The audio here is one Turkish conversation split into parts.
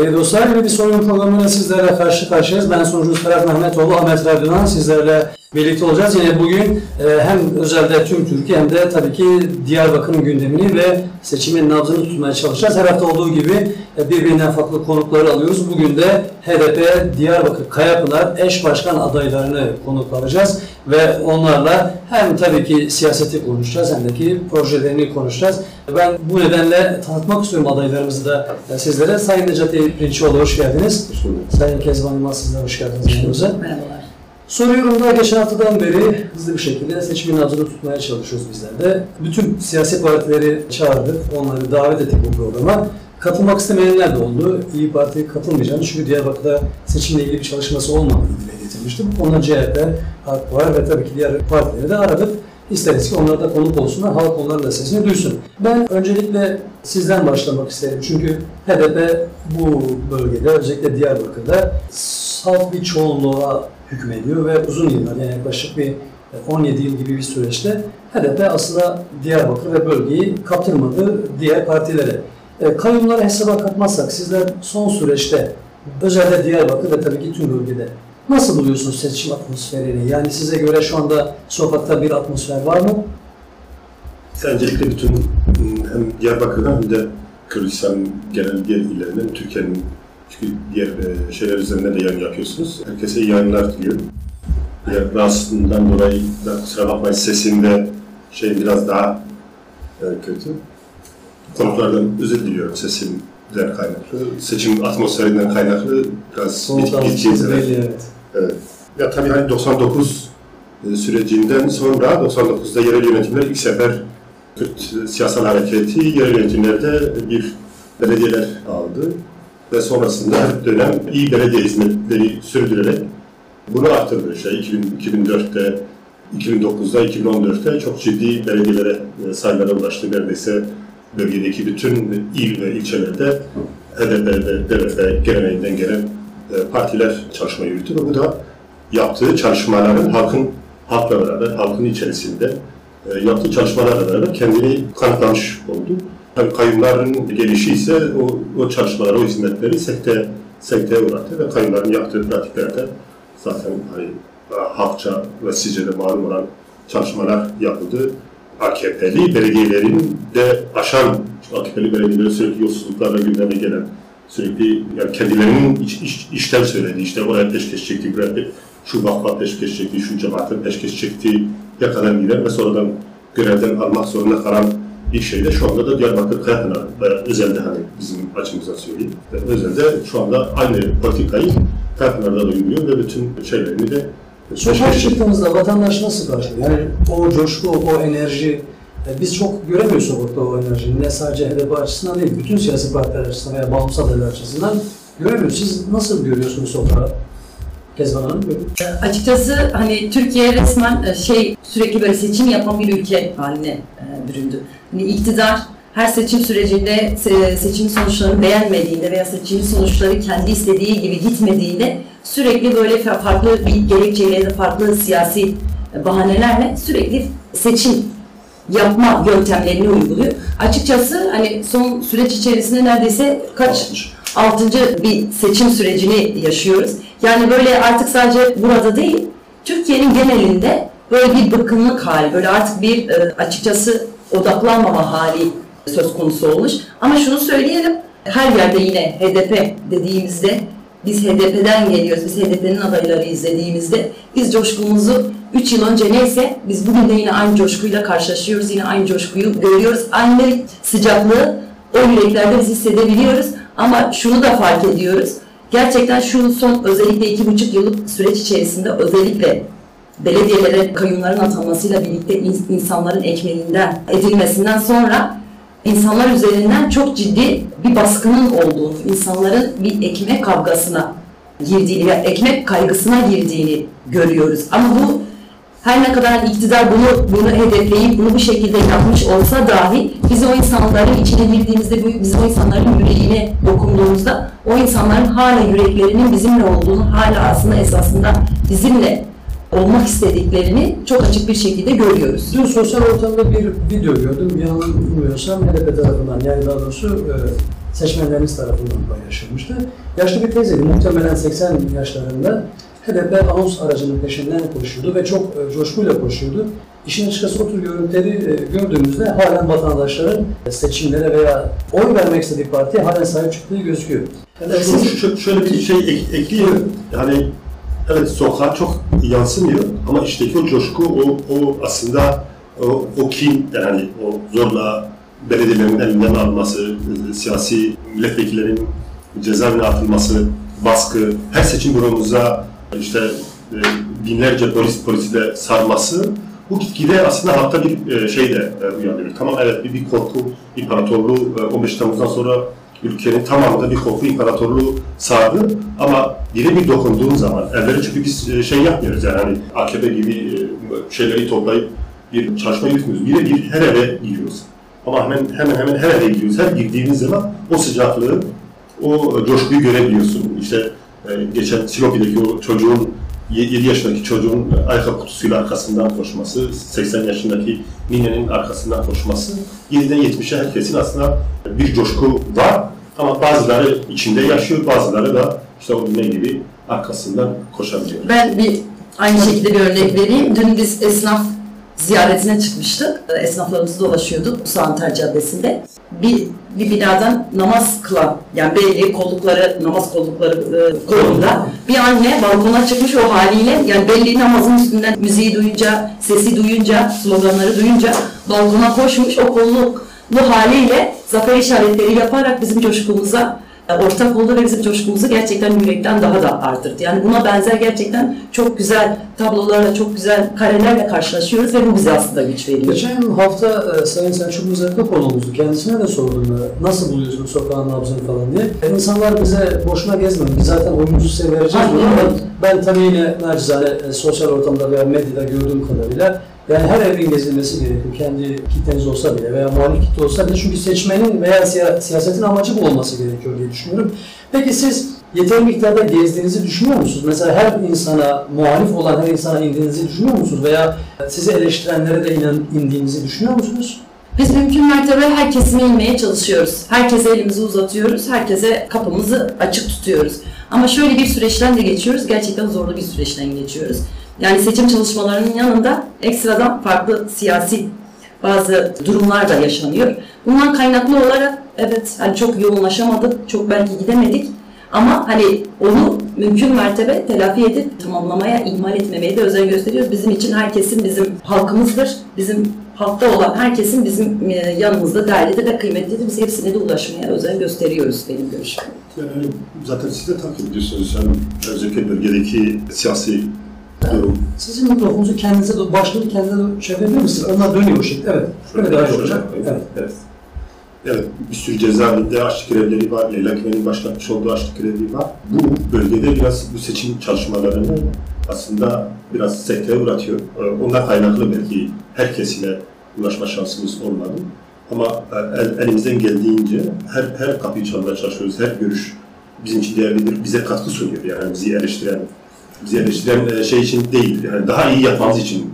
Değerli dostlar, yeni bir sorun programıyla sizlerle karşı karşıyayız. Ben sunucunuz Ferhat Mehmetoğlu, Ahmet Radyo'dan sizlerle birlikte olacağız. Yine bugün e, hem özelde tüm Türkiye hem de tabii ki Diyarbakır'ın gündemini ve seçimin nabzını tutmaya çalışacağız. Her hafta olduğu gibi e, birbirinden farklı konukları alıyoruz. Bugün de HDP Diyarbakır Kayapınar eş başkan adaylarını konuk alacağız ve onlarla hem tabii ki siyaseti konuşacağız hem de ki projelerini konuşacağız. Ben bu nedenle tanıtmak istiyorum adaylarımızı da e, sizlere. Sayın Necati Pirinçoğlu hoş geldiniz. Hoş bulduk. Sayın Kezban Yılmaz siz de hoş geldiniz yanımıza. Merhabalar. Soruyorum da geçen haftadan beri hızlı bir şekilde seçimin nabzını tutmaya çalışıyoruz bizler de. Bütün siyasi partileri çağırdık, onları davet ettik bu programa. Katılmak istemeyenler de oldu. İyi Parti katılmayacağını çünkü Diyarbakır'da seçimle ilgili bir çalışması olmadığını dile getirmişti. Bu CHP, AK var ve tabii ki diğer partileri de aradık. İsteriz ki onlar da konuk olsunlar, halk onların da sesini duysun. Ben öncelikle sizden başlamak isterim. Çünkü HDP bu bölgede, özellikle Diyarbakır'da salt bir çoğunluğa hükmediyor ve uzun yıllar yani yaklaşık bir 17 yıl gibi bir süreçte HDP aslında Diyarbakır ve bölgeyi kaptırmadı diğer partilere. E, kayyumları hesaba katmazsak sizler son süreçte özellikle Diyarbakır ve tabii ki tüm bölgede nasıl buluyorsunuz seçim atmosferini? Yani size göre şu anda sokakta bir atmosfer var mı? Öncelikle bütün hem Diyarbakır'dan hem de Kürdistan genel diğer illerinden Türkiye'nin çünkü diğer e, şeyler üzerinde de yayın yapıyorsunuz. Herkese iyi yayınlar diliyorum. Diğer rahatsızlığından dolayı da kusura bakmayın sesimde şey biraz daha e, kötü. Konuklardan özür diliyorum sesimden kaynaklı. Seçim atmosferinden kaynaklı biraz bitkiyiz. evet. Evet. Ya tabii hani 99 e, sürecinden sonra 99'da yerel yönetimler ilk sefer Kürt siyasal hareketi yerel yönetimlerde bir belediyeler aldı ve sonrasında dönem iyi belediye hizmetleri sürdürerek bunu arttırdı. İşte 2000, 2004'te, 2009'da, 2014'te çok ciddi belediyelere e, sayılara ulaştı. Neredeyse bölgedeki bütün il ve ilçelerde HDP ve DBP geleneğinden gelen partiler çalışma yürüttü ve bu da yaptığı çalışmaların halkın halkla beraber, halkın içerisinde e, yaptığı çalışmalarla beraber kendini kanıtlamış oldu. Tabii kayyumların gelişi ise o, o çalışmaları, o hizmetleri sekte, sekteye uğrattı ve kayyumların yaptığı pratiklerde zaten hani e, halkça ve sizce de malum olan çalışmalar yapıldı. AKP'li belediyelerin de aşan, AKP'li belediyelerin sürekli yolsuzluklarla gündeme gelen, sürekli yani kendilerinin iç, iç, işten söylediği, işte oraya peşkeş çekti, buraya şu vakfa peşkeş çekti, şu cemaate peşkeş çekti, yakadan giden ve sonradan görevden almak zorunda kalan bir şeyde şu anda da Diyarbakır Kayapınar ve özelde hani bizim açımızdan söyleyeyim. Ve özelde şu anda aynı politikayı Kayapınar'da da uyguluyor ve bütün şeylerini de Sokağa çıktığınızda vatandaş nasıl karşılıyor? Yani o coşku, o enerji, biz çok göremiyoruz sokakta o enerjiyi. Ne sadece HDP açısından değil, bütün siyasi partiler açısından veya bağımsız adaylar açısından göremiyoruz. Siz nasıl görüyorsunuz sokağı? Kezban Hanım, buyurun. Açıkçası hani Türkiye resmen e, şey sürekli böyle seçim yapan bir ülke haline e, büründü. Hani iktidar her seçim sürecinde se- seçim sonuçlarını beğenmediğinde veya seçim sonuçları kendi istediği gibi gitmediğinde sürekli böyle fa- farklı bir gerekçeyle ya farklı siyasi e, bahanelerle sürekli seçim yapma yöntemlerini uyguluyor. Açıkçası hani son süreç içerisinde neredeyse kaç altıncı bir seçim sürecini yaşıyoruz. Yani böyle artık sadece burada değil, Türkiye'nin genelinde böyle bir bıkkınlık hali, böyle artık bir e, açıkçası odaklanmama hali söz konusu olmuş. Ama şunu söyleyelim, her yerde yine HDP dediğimizde biz HDP'den geliyoruz, biz HDP'nin adayları izlediğimizde biz coşkumuzu 3 yıl önce neyse biz bugün de yine aynı coşkuyla karşılaşıyoruz, yine aynı coşkuyu görüyoruz. Aynı sıcaklığı o yüreklerde biz hissedebiliyoruz ama şunu da fark ediyoruz. Gerçekten şu son özellikle iki buçuk yıllık süreç içerisinde özellikle belediyelere kayyumların atanmasıyla birlikte in- insanların ekmeğinden edilmesinden sonra insanlar üzerinden çok ciddi bir baskının olduğunu, insanların bir ekmek kavgasına girdiğini ve ekmek kaygısına girdiğini görüyoruz. Ama bu her ne kadar iktidar bunu bunu hedefleyip bunu bu şekilde yapmış olsa dahi biz o insanların içine girdiğimizde biz o insanların yüreğine dokunduğumuzda o insanların hala yüreklerinin bizimle olduğunu hala aslında esasında bizimle olmak istediklerini çok açık bir şekilde görüyoruz. Dün sosyal ortamda bir video gördüm. Yanılmıyorsam HDP tarafından yani daha doğrusu e, seçmenleriniz tarafından paylaşılmıştı. Yaşlı bir teyzeydi, muhtemelen 80 yaşlarında HDP anons aracının peşinden koşuyordu ve çok e, coşkuyla koşuyordu. İşin açıkçası o tür görüntüleri e, gördüğümüzde halen vatandaşların seçimlere veya oy vermek istediği partiye halen sahip çıktığı gözüküyor. Yani Şu- şu- şöyle bir şey ek, ekleyeyim. Yani evet sokağa çok yansımıyor ama içteki o coşku, o, o aslında o, o kin, yani o zorla belediyelerin elinden alınması, e, siyasi milletvekillerinin cezaevine atılması, baskı, her seçim büromuzda işte e, binlerce polis polisiyle sarması bu gitgide aslında hatta bir e, şey de e, uyandırıyor. Tamam evet bir, bir korku imparatorluğu e, 15 Temmuz'dan sonra ülkenin tamamında bir korku imparatorluğu sardı ama biri bir dokunduğun zaman evvela çünkü biz şey yapmıyoruz yani hani AKP gibi şeyleri toplayıp bir çalışma yürütmüyoruz. Bir bir her eve giriyoruz. Ama hemen hemen hemen her eve gidiyoruz. Her girdiğiniz zaman o sıcaklığı, o coşkuyu görebiliyorsun. İşte e, geçen Silopi'deki o çocuğun 7 yaşındaki çocuğun ayakkabı kutusuyla arkasından koşması, 80 yaşındaki ninenin arkasından koşması, 7'den 70'e herkesin aslında bir coşku var ama bazıları içinde yaşıyor, bazıları da işte o ne gibi arkasından koşabiliyor. Ben bir aynı şekilde bir örnek vereyim. Dün biz esnaf ziyaretine çıkmıştık. Ee, Esnaflarımızı dolaşıyorduk Soğantar Caddesi'nde. Bir, bir binadan namaz kılan, yani belli kollukları, namaz kollukları e, kolunda bir anne balkona çıkmış o haliyle, yani belli namazın üstünden müziği duyunca, sesi duyunca, sloganları duyunca balkona koşmuş o kolluklu haliyle zafer işaretleri yaparak bizim coşkumuza ortak oldu ve bizim coşkumuzu gerçekten yürekten daha da arttırdı. Yani buna benzer gerçekten çok güzel tablolarla, çok güzel karelerle karşılaşıyoruz ve bu bize aslında güç veriyor. Geçen hafta e, Sayın Selçuk Muzaffer konuğumuzdu. Kendisine de sordum nasıl buluyorsunuz sokağın nabzını falan diye. E, insanlar bize boşuna gezmeyin. Biz zaten oyumuzu size vereceğiz. Aynen. ben tabii yine nacizane e, sosyal ortamda veya medyada gördüğüm kadarıyla yani her evin gezilmesi gerekiyor. Kendi kitleniz olsa bile veya muhalif kitle olsa bile. Çünkü seçmenin veya siya- siyasetin amacı bu olması gerekiyor diye düşünüyorum. Peki siz yeterli miktarda gezdiğinizi düşünüyor musunuz? Mesela her insana, muhalif olan her insana indiğinizi düşünüyor musunuz? Veya sizi eleştirenlere de inan, indiğinizi düşünüyor musunuz? Biz mümkün mertebe her kesime inmeye çalışıyoruz. Herkese elimizi uzatıyoruz, herkese kapımızı açık tutuyoruz. Ama şöyle bir süreçten de geçiyoruz, gerçekten zorlu bir süreçten geçiyoruz. Yani seçim çalışmalarının yanında ekstradan farklı siyasi bazı durumlar da yaşanıyor. Bundan kaynaklı olarak evet hani çok yoğunlaşamadık, çok belki gidemedik. Ama hani onu mümkün mertebe telafi edip tamamlamaya, ihmal etmemeye de özen gösteriyoruz. Bizim için herkesin bizim halkımızdır. Bizim halkta olan herkesin bizim e, yanımızda değerlidir ve kıymetlidir. Biz hepsine de ulaşmaya özen gösteriyoruz benim görüşüm. Yani zaten siz de takip ediyorsunuz. Yani özellikle bölgedeki siyasi durum. Sizin mikrofonunuzu kendinize doğru, başlığı kendinize doğru çevirebilir misiniz? Onlar dönüyor şekilde. Evet. Şöyle daha iyi olacak. Evet. Evet. Evet, bir sürü cezaevinde açlık grevleri var. Leyla Güven'in başlatmış olduğu açlık grevi var. Bu bölgede biraz bu seçim çalışmalarını aslında biraz sekteye uğratıyor. Ee, Ondan kaynaklı belki her kesime ulaşma şansımız olmadı. Ama e, el- elimizden geldiğince her her kapıyı çalmaya çalışıyoruz. Her görüş bizim için değerlidir. Bize katkı sunuyor. Yani bizi eleştiren, bizi eleştiren e, şey için değil. Yani daha iyi yapmamız içindir.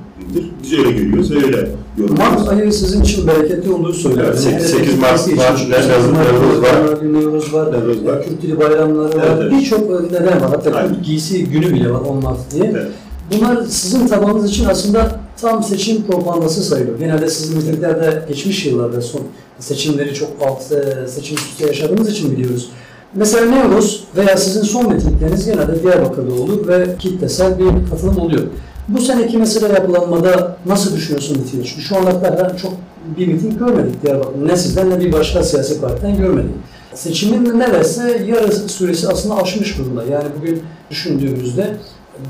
Biz öyle görüyoruz ve öyle yorumluyoruz. Mart ayı sizin için bereketli olduğu söyleniyor. Evet, sekiz- Yani sekiz Mart sekiz Mart Nevruz var. Nevruz var, Nevruz var. Kürt dili bayramları var, Evet, evet. birçok neden var. Hatta Aynen. Giysi günü bile var 10 Mart diye. Evet. Bunlar sizin tabanınız için aslında tam seçim propagandası sayılıyor. Genelde sizin ülkelerde geçmiş yıllarda son seçimleri çok alt e, seçim üstü yaşadığımız için biliyoruz. Mesela Nevruz veya sizin son mitingleriniz genelde Diyarbakır'da olur ve kitlesel bir katılım oluyor. Bu seneki mesela yapılanmada nasıl düşünüyorsun mitingi? Çünkü şu ana kadar çok bir miting görmedik Diyarbakır'da. Ne sizden ne bir başka siyasi partiden görmedik. Seçimin neredeyse yarı süresi aslında aşmış durumda. Yani bugün düşündüğümüzde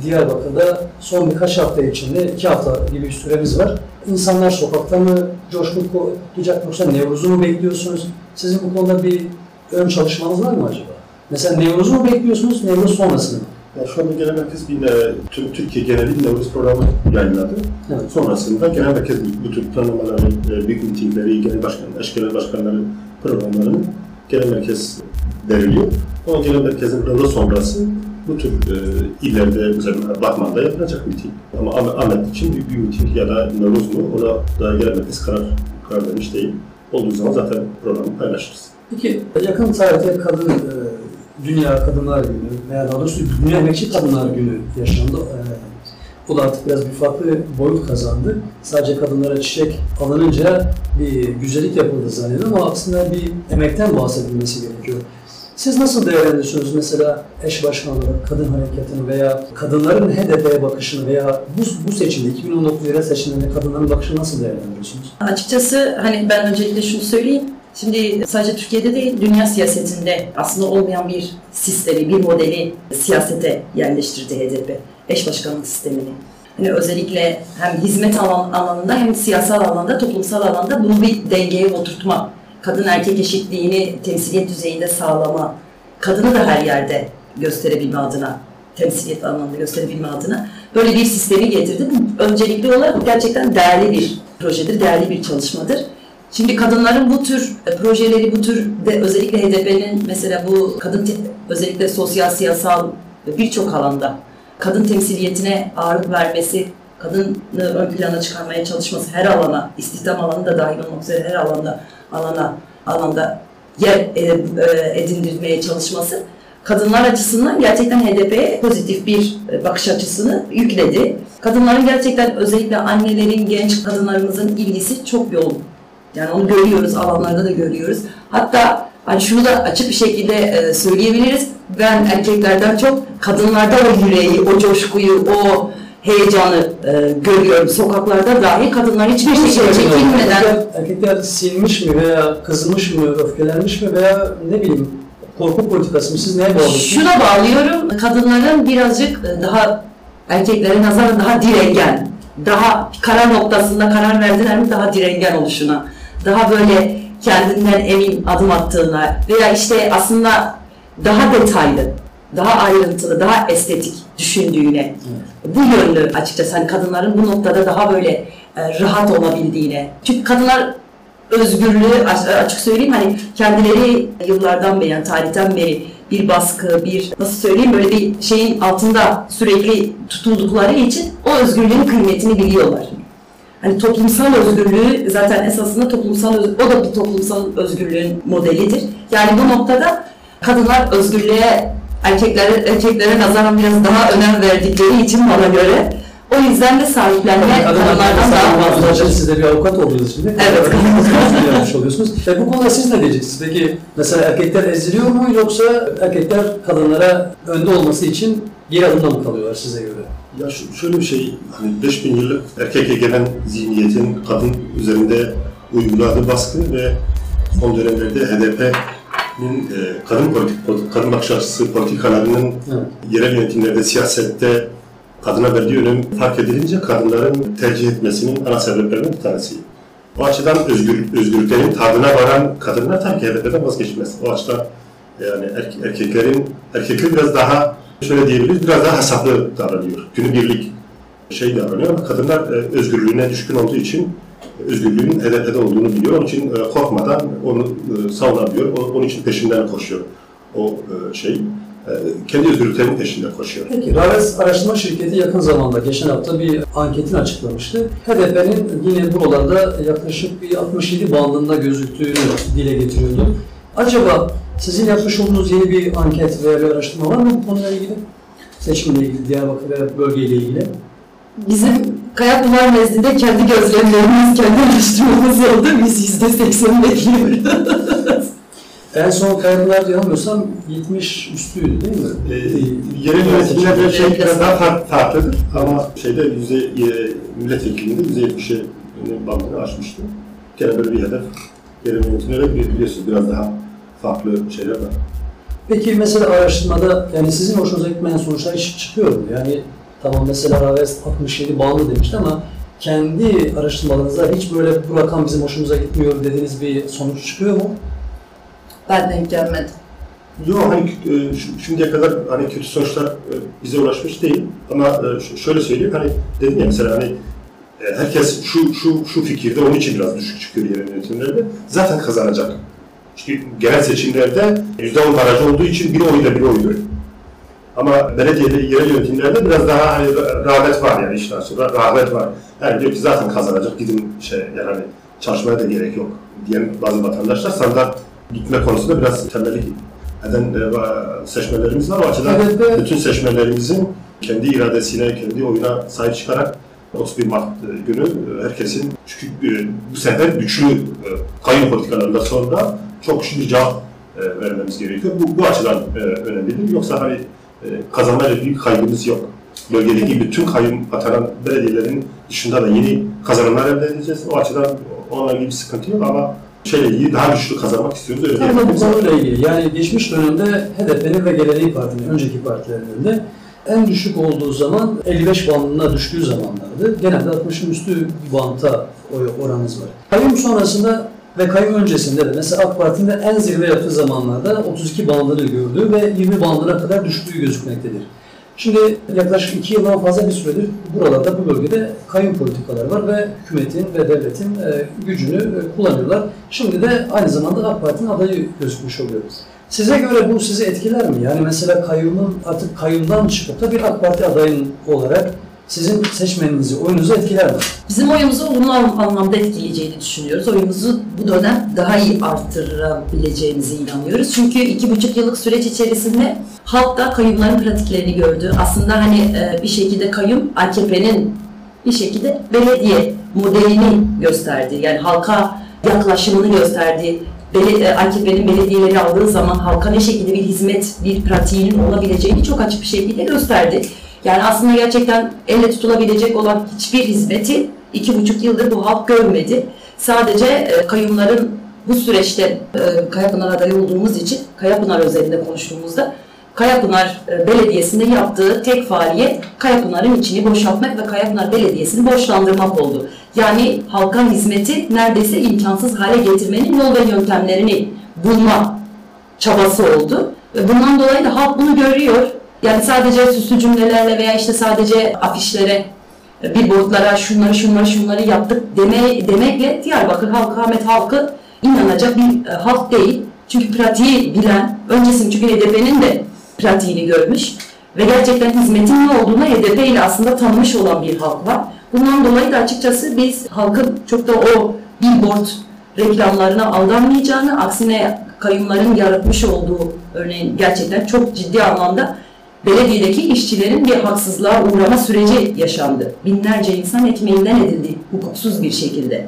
Diyarbakır'da son birkaç hafta içinde, iki hafta gibi bir süremiz var. İnsanlar sokakta mı coşkun kutlayacak yoksa Nevruz'u mu bekliyorsunuz? Sizin bu konuda bir ön çalışmanız var mı acaba? Mesela Nevruz'u mu bekliyorsunuz, Nevruz sonrasını mı? Yani şu anda genel merkez bir e, tüm Türkiye geneli Nevruz programı yayınladı. Evet. Sonrasında genel merkez bu tür planlamaları, e, büyük mitingleri, genel başkan, eş genel başkanların programlarını genel merkez veriliyor. Ama genel merkezin rıza sonrası bu tür e, illerde mesela Batman'da yapılacak miting. Ama Ah- Ahmet için bir, bir miting ya da Nevruz mu ona da genel merkez karar, karar vermiş değil. Olduğu zaman zaten programı paylaşırız. Peki yakın tarihte kadın e, Dünya Kadınlar Günü veya daha doğrusu Dünya Emekçi Kadınlar Günü yaşandı. E, bu da artık biraz bir farklı boyut kazandı. Sadece kadınlara çiçek alınınca bir güzellik yapıldı zannediyorum ama aslında bir emekten bahsedilmesi gerekiyor. Siz nasıl değerlendiriyorsunuz mesela eş başkanlığı, kadın hareketini veya kadınların HDP'ye bakışını veya bu, bu seçimde 2019 yerel seçimlerinde kadınların bakışını nasıl değerlendiriyorsunuz? Açıkçası hani ben öncelikle şunu söyleyeyim. Şimdi sadece Türkiye'de değil, dünya siyasetinde aslında olmayan bir sistemi, bir modeli siyasete yerleştirdi HDP. Eş başkanlık sistemini. Hani özellikle hem hizmet alan, alanında hem siyasal alanda, toplumsal alanda bunu bir dengeye oturtma, kadın erkek eşitliğini temsiliyet düzeyinde sağlama, kadını da her yerde gösterebilme adına, temsiliyet anlamında gösterebilme adına böyle bir sistemi getirdi. Öncelikli olarak gerçekten değerli bir projedir, değerli bir çalışmadır. Şimdi kadınların bu tür e, projeleri, bu tür de özellikle HDP'nin mesela bu kadın özellikle sosyal, siyasal birçok alanda kadın temsiliyetine ağırlık vermesi, kadını ön plana çıkarmaya çalışması her alana, istihdam alanı da dahil olmak üzere her alanda alana alanda yer e, e, edindirmeye çalışması kadınlar açısından gerçekten HDP'ye pozitif bir bakış açısını yükledi. Kadınların gerçekten özellikle annelerin, genç kadınlarımızın ilgisi çok yoğun. Yani onu görüyoruz, alanlarda da görüyoruz. Hatta hani şunu da açık bir şekilde e, söyleyebiliriz. Ben erkeklerden çok kadınlarda o yüreği, o coşkuyu, o heyecanı e, görüyorum. Sokaklarda dahi kadınlar hiçbir şekilde çekinmeden Erkekler, erkekler sinmiş mi veya kızmış mı, öfkelenmiş mi veya ne bileyim korku politikası mı? Siz neye bağlıyorsunuz? Şuna bağlıyorum, kadınların birazcık e, daha erkeklere nazaran daha direngen, daha karar noktasında karar verdiler mi daha direngen oluşuna, daha böyle kendinden emin adım attığına veya işte aslında daha detaylı, daha ayrıntılı, daha estetik düşündüğüne, bu yönlü açıkçası hani kadınların bu noktada daha böyle e, rahat olabildiğine. Çünkü kadınlar özgürlüğü aç- açık söyleyeyim hani kendileri yıllardan beri yani tarihten beri bir baskı, bir nasıl söyleyeyim böyle bir şeyin altında sürekli tutuldukları için o özgürlüğün kıymetini biliyorlar. Hani toplumsal özgürlüğü zaten esasında toplumsal o da bir toplumsal özgürlüğün modelidir. Yani bu noktada kadınlar özgürlüğe erkeklere erkeklere nazaran biraz daha önem verdikleri için bana göre o yüzden de sahiplenme kadınlardan daha fazla. Hocam siz de bir avukat oldunuz şimdi. Evet. yapmış oluyorsunuz. E, bu konuda siz ne diyeceksiniz? Peki mesela erkekler eziliyor mu yoksa erkekler kadınlara önde olması için geri adımda mı kalıyorlar size göre? Ya şöyle bir şey, hani 5000 yıllık erkek egemen zihniyetin kadın üzerinde uyguladığı baskı ve son dönemlerde HDP'nin e, kadın politik, kadın bakış açısı politikalarının Evet. yerel yönetimlerde, siyasette kadına verdiği önem fark edilince kadınların tercih etmesinin ana sebeplerinden bir tanesi. O açıdan özgür, özgürlüklerin tadına varan kadınlar tabii ki HDP'den vazgeçmez. O açıdan yani er- erkeklerin, erkekler biraz daha şöyle diyebiliriz, biraz daha hesaplı davranıyor. Günübirlik şey davranıyor ama kadınlar e, özgürlüğüne düşkün olduğu için özgürlüğün HDP'de olduğunu biliyor. Onun için e, korkmadan onu e, savunabiliyor. Onun için peşinden koşuyor. O şey kendi özgürlüklerinin peşinde koşuyor. Peki, Raves Araştırma Şirketi yakın zamanda, geçen hafta bir anketini açıklamıştı. HDP'nin yine buralarda yaklaşık bir 67 bandında gözüktüğünü dile getiriyordu. Acaba sizin yapmış olduğunuz yeni bir anket veya bir araştırma var mı bu konuyla ilgili? Seçimle ilgili, Diyarbakır veya bölgeyle ilgili. Bizim Kaya Duvar nezdinde kendi gözlemlerimiz, kendi araştırmamız oldu. Biz yüzde seksen bekliyoruz. En son kayıtlar yanılmıyorsam 70 üstüydü değil mi? E, yerel yönetimlerde şey biraz daha fark, farklıdır ama şeyde yüzde e, milletvekilliğinde yüzde yetmişe bandını aşmıştı. Gene böyle bir hedef yerel yönetimlere bili- biliyorsunuz biraz daha farklı şeyler var. Peki mesela araştırmada yani sizin hoşunuza gitmeyen sonuçlar hiç çıkıyor mu? Yani tamam mesela Raves 67 bağlı demişti ama kendi araştırmalarınızda hiç böyle bu rakam bizim hoşumuza gitmiyor dediğiniz bir sonuç çıkıyor mu? Ben denk gelmedim. Yok hani e, şimdiye kadar hani kötü sonuçlar e, bize ulaşmış değil ama e, şöyle söyleyeyim hani dedim ya mesela hani herkes şu şu şu fikirde onun için biraz düşük çıkıyor yerel yönetimlerde zaten kazanacak. Çünkü genel seçimlerde %10 barajı olduğu için bir oyla bir oydur. Ama belediyede, yerel yönetimlerde biraz daha hani ra- rağbet var yani işten sonra rağbet var. Yani diyor ki zaten kazanacak gidin şey yani hani çalışmaya da gerek yok diyen bazı vatandaşlar sandığa gitme konusunda biraz tembellik eden e, seçmenlerimiz var. O açıdan HDP bütün seçmenlerimizin kendi iradesine, kendi oyuna sahip çıkarak 31 Mart e, günü e, herkesin çünkü bu sefer güçlü kayyum politikalarından sonra çok bir cevap e, vermemiz gerekiyor. Bu, bu açıdan e, önemlidir. Yoksa hani e, kazanmayla bir kaygımız yok. Bölgedeki bütün kayyum atanan belediyelerin dışında da yeni kazanımlar elde edeceğiz. O açıdan onunla ilgili bir sıkıntı yok ama şeyle ilgili daha güçlü kazanmak istiyoruz. Öyle Tam bu konuyla ilgili. Yani geçmiş dönemde HDP'nin ve Geleneği Parti'nin, önceki partilerin önünde en düşük olduğu zaman 55 bandına düştüğü zamanlardı. Genelde 60'ın üstü banta oy oranımız var. Kayyum sonrasında ve kayyum öncesinde de mesela AK Parti'nin de en zirve yaptığı zamanlarda 32 bandını gördüğü ve 20 bandına kadar düştüğü gözükmektedir. Şimdi yaklaşık iki yıldan fazla bir süredir buralarda, bu bölgede kayyum politikaları var ve hükümetin ve devletin e, gücünü e, kullanıyorlar. Şimdi de aynı zamanda AK Parti'nin adayı gözükmüş oluyor. Size göre bu sizi etkiler mi? Yani mesela kayyumun artık kayyumdan çıkıp da bir AK Parti adayın olarak sizin seçmeninizi, oyunuzu etkiler mi? Bizim oyumuzu olumlu anlamda etkileyeceğini düşünüyoruz. Oyumuzu bu dönem daha iyi arttırabileceğimize inanıyoruz. Çünkü iki buçuk yıllık süreç içerisinde halk da kayyumların pratiklerini gördü. Aslında hani e, bir şekilde kayyum AKP'nin bir şekilde belediye modelini gösterdi. Yani halka yaklaşımını gösterdi. E, AKP'nin belediyeleri aldığı zaman halka ne şekilde bir hizmet, bir pratiğinin olabileceğini çok açık bir şekilde gösterdi. Yani aslında gerçekten elle tutulabilecek olan hiçbir hizmeti iki buçuk yıldır bu halk görmedi. Sadece e, kayyumların bu süreçte e, Kayapınar adayı olduğumuz için Kayapınar özelinde konuştuğumuzda Kayapınar e, Belediyesi'nde yaptığı tek faaliyet Kayapınar'ın içini boşaltmak ve Kayapınar Belediyesi'ni borçlandırmak oldu. Yani halka hizmeti neredeyse imkansız hale getirmenin yol ve yöntemlerini bulma çabası oldu. Bundan dolayı da halk bunu görüyor. Yani sadece süslü cümlelerle veya işte sadece afişlere, billboardlara şunları şunları şunları yaptık deme, demekle Diyarbakır halkı, Ahmet halkı inanacak bir e, halk değil. Çünkü pratiği bilen, öncesinde çünkü HDP'nin de pratiğini görmüş ve gerçekten hizmetin ne olduğunu HDP ile aslında tanımış olan bir halk var. Bundan dolayı da açıkçası biz halkın çok da o billboard reklamlarına aldanmayacağını, aksine kayyumların yaratmış olduğu örneğin gerçekten çok ciddi anlamda belediyedeki işçilerin bir haksızlığa uğrama süreci yaşandı. Binlerce insan ekmeğinden edildi hukuksuz bir şekilde.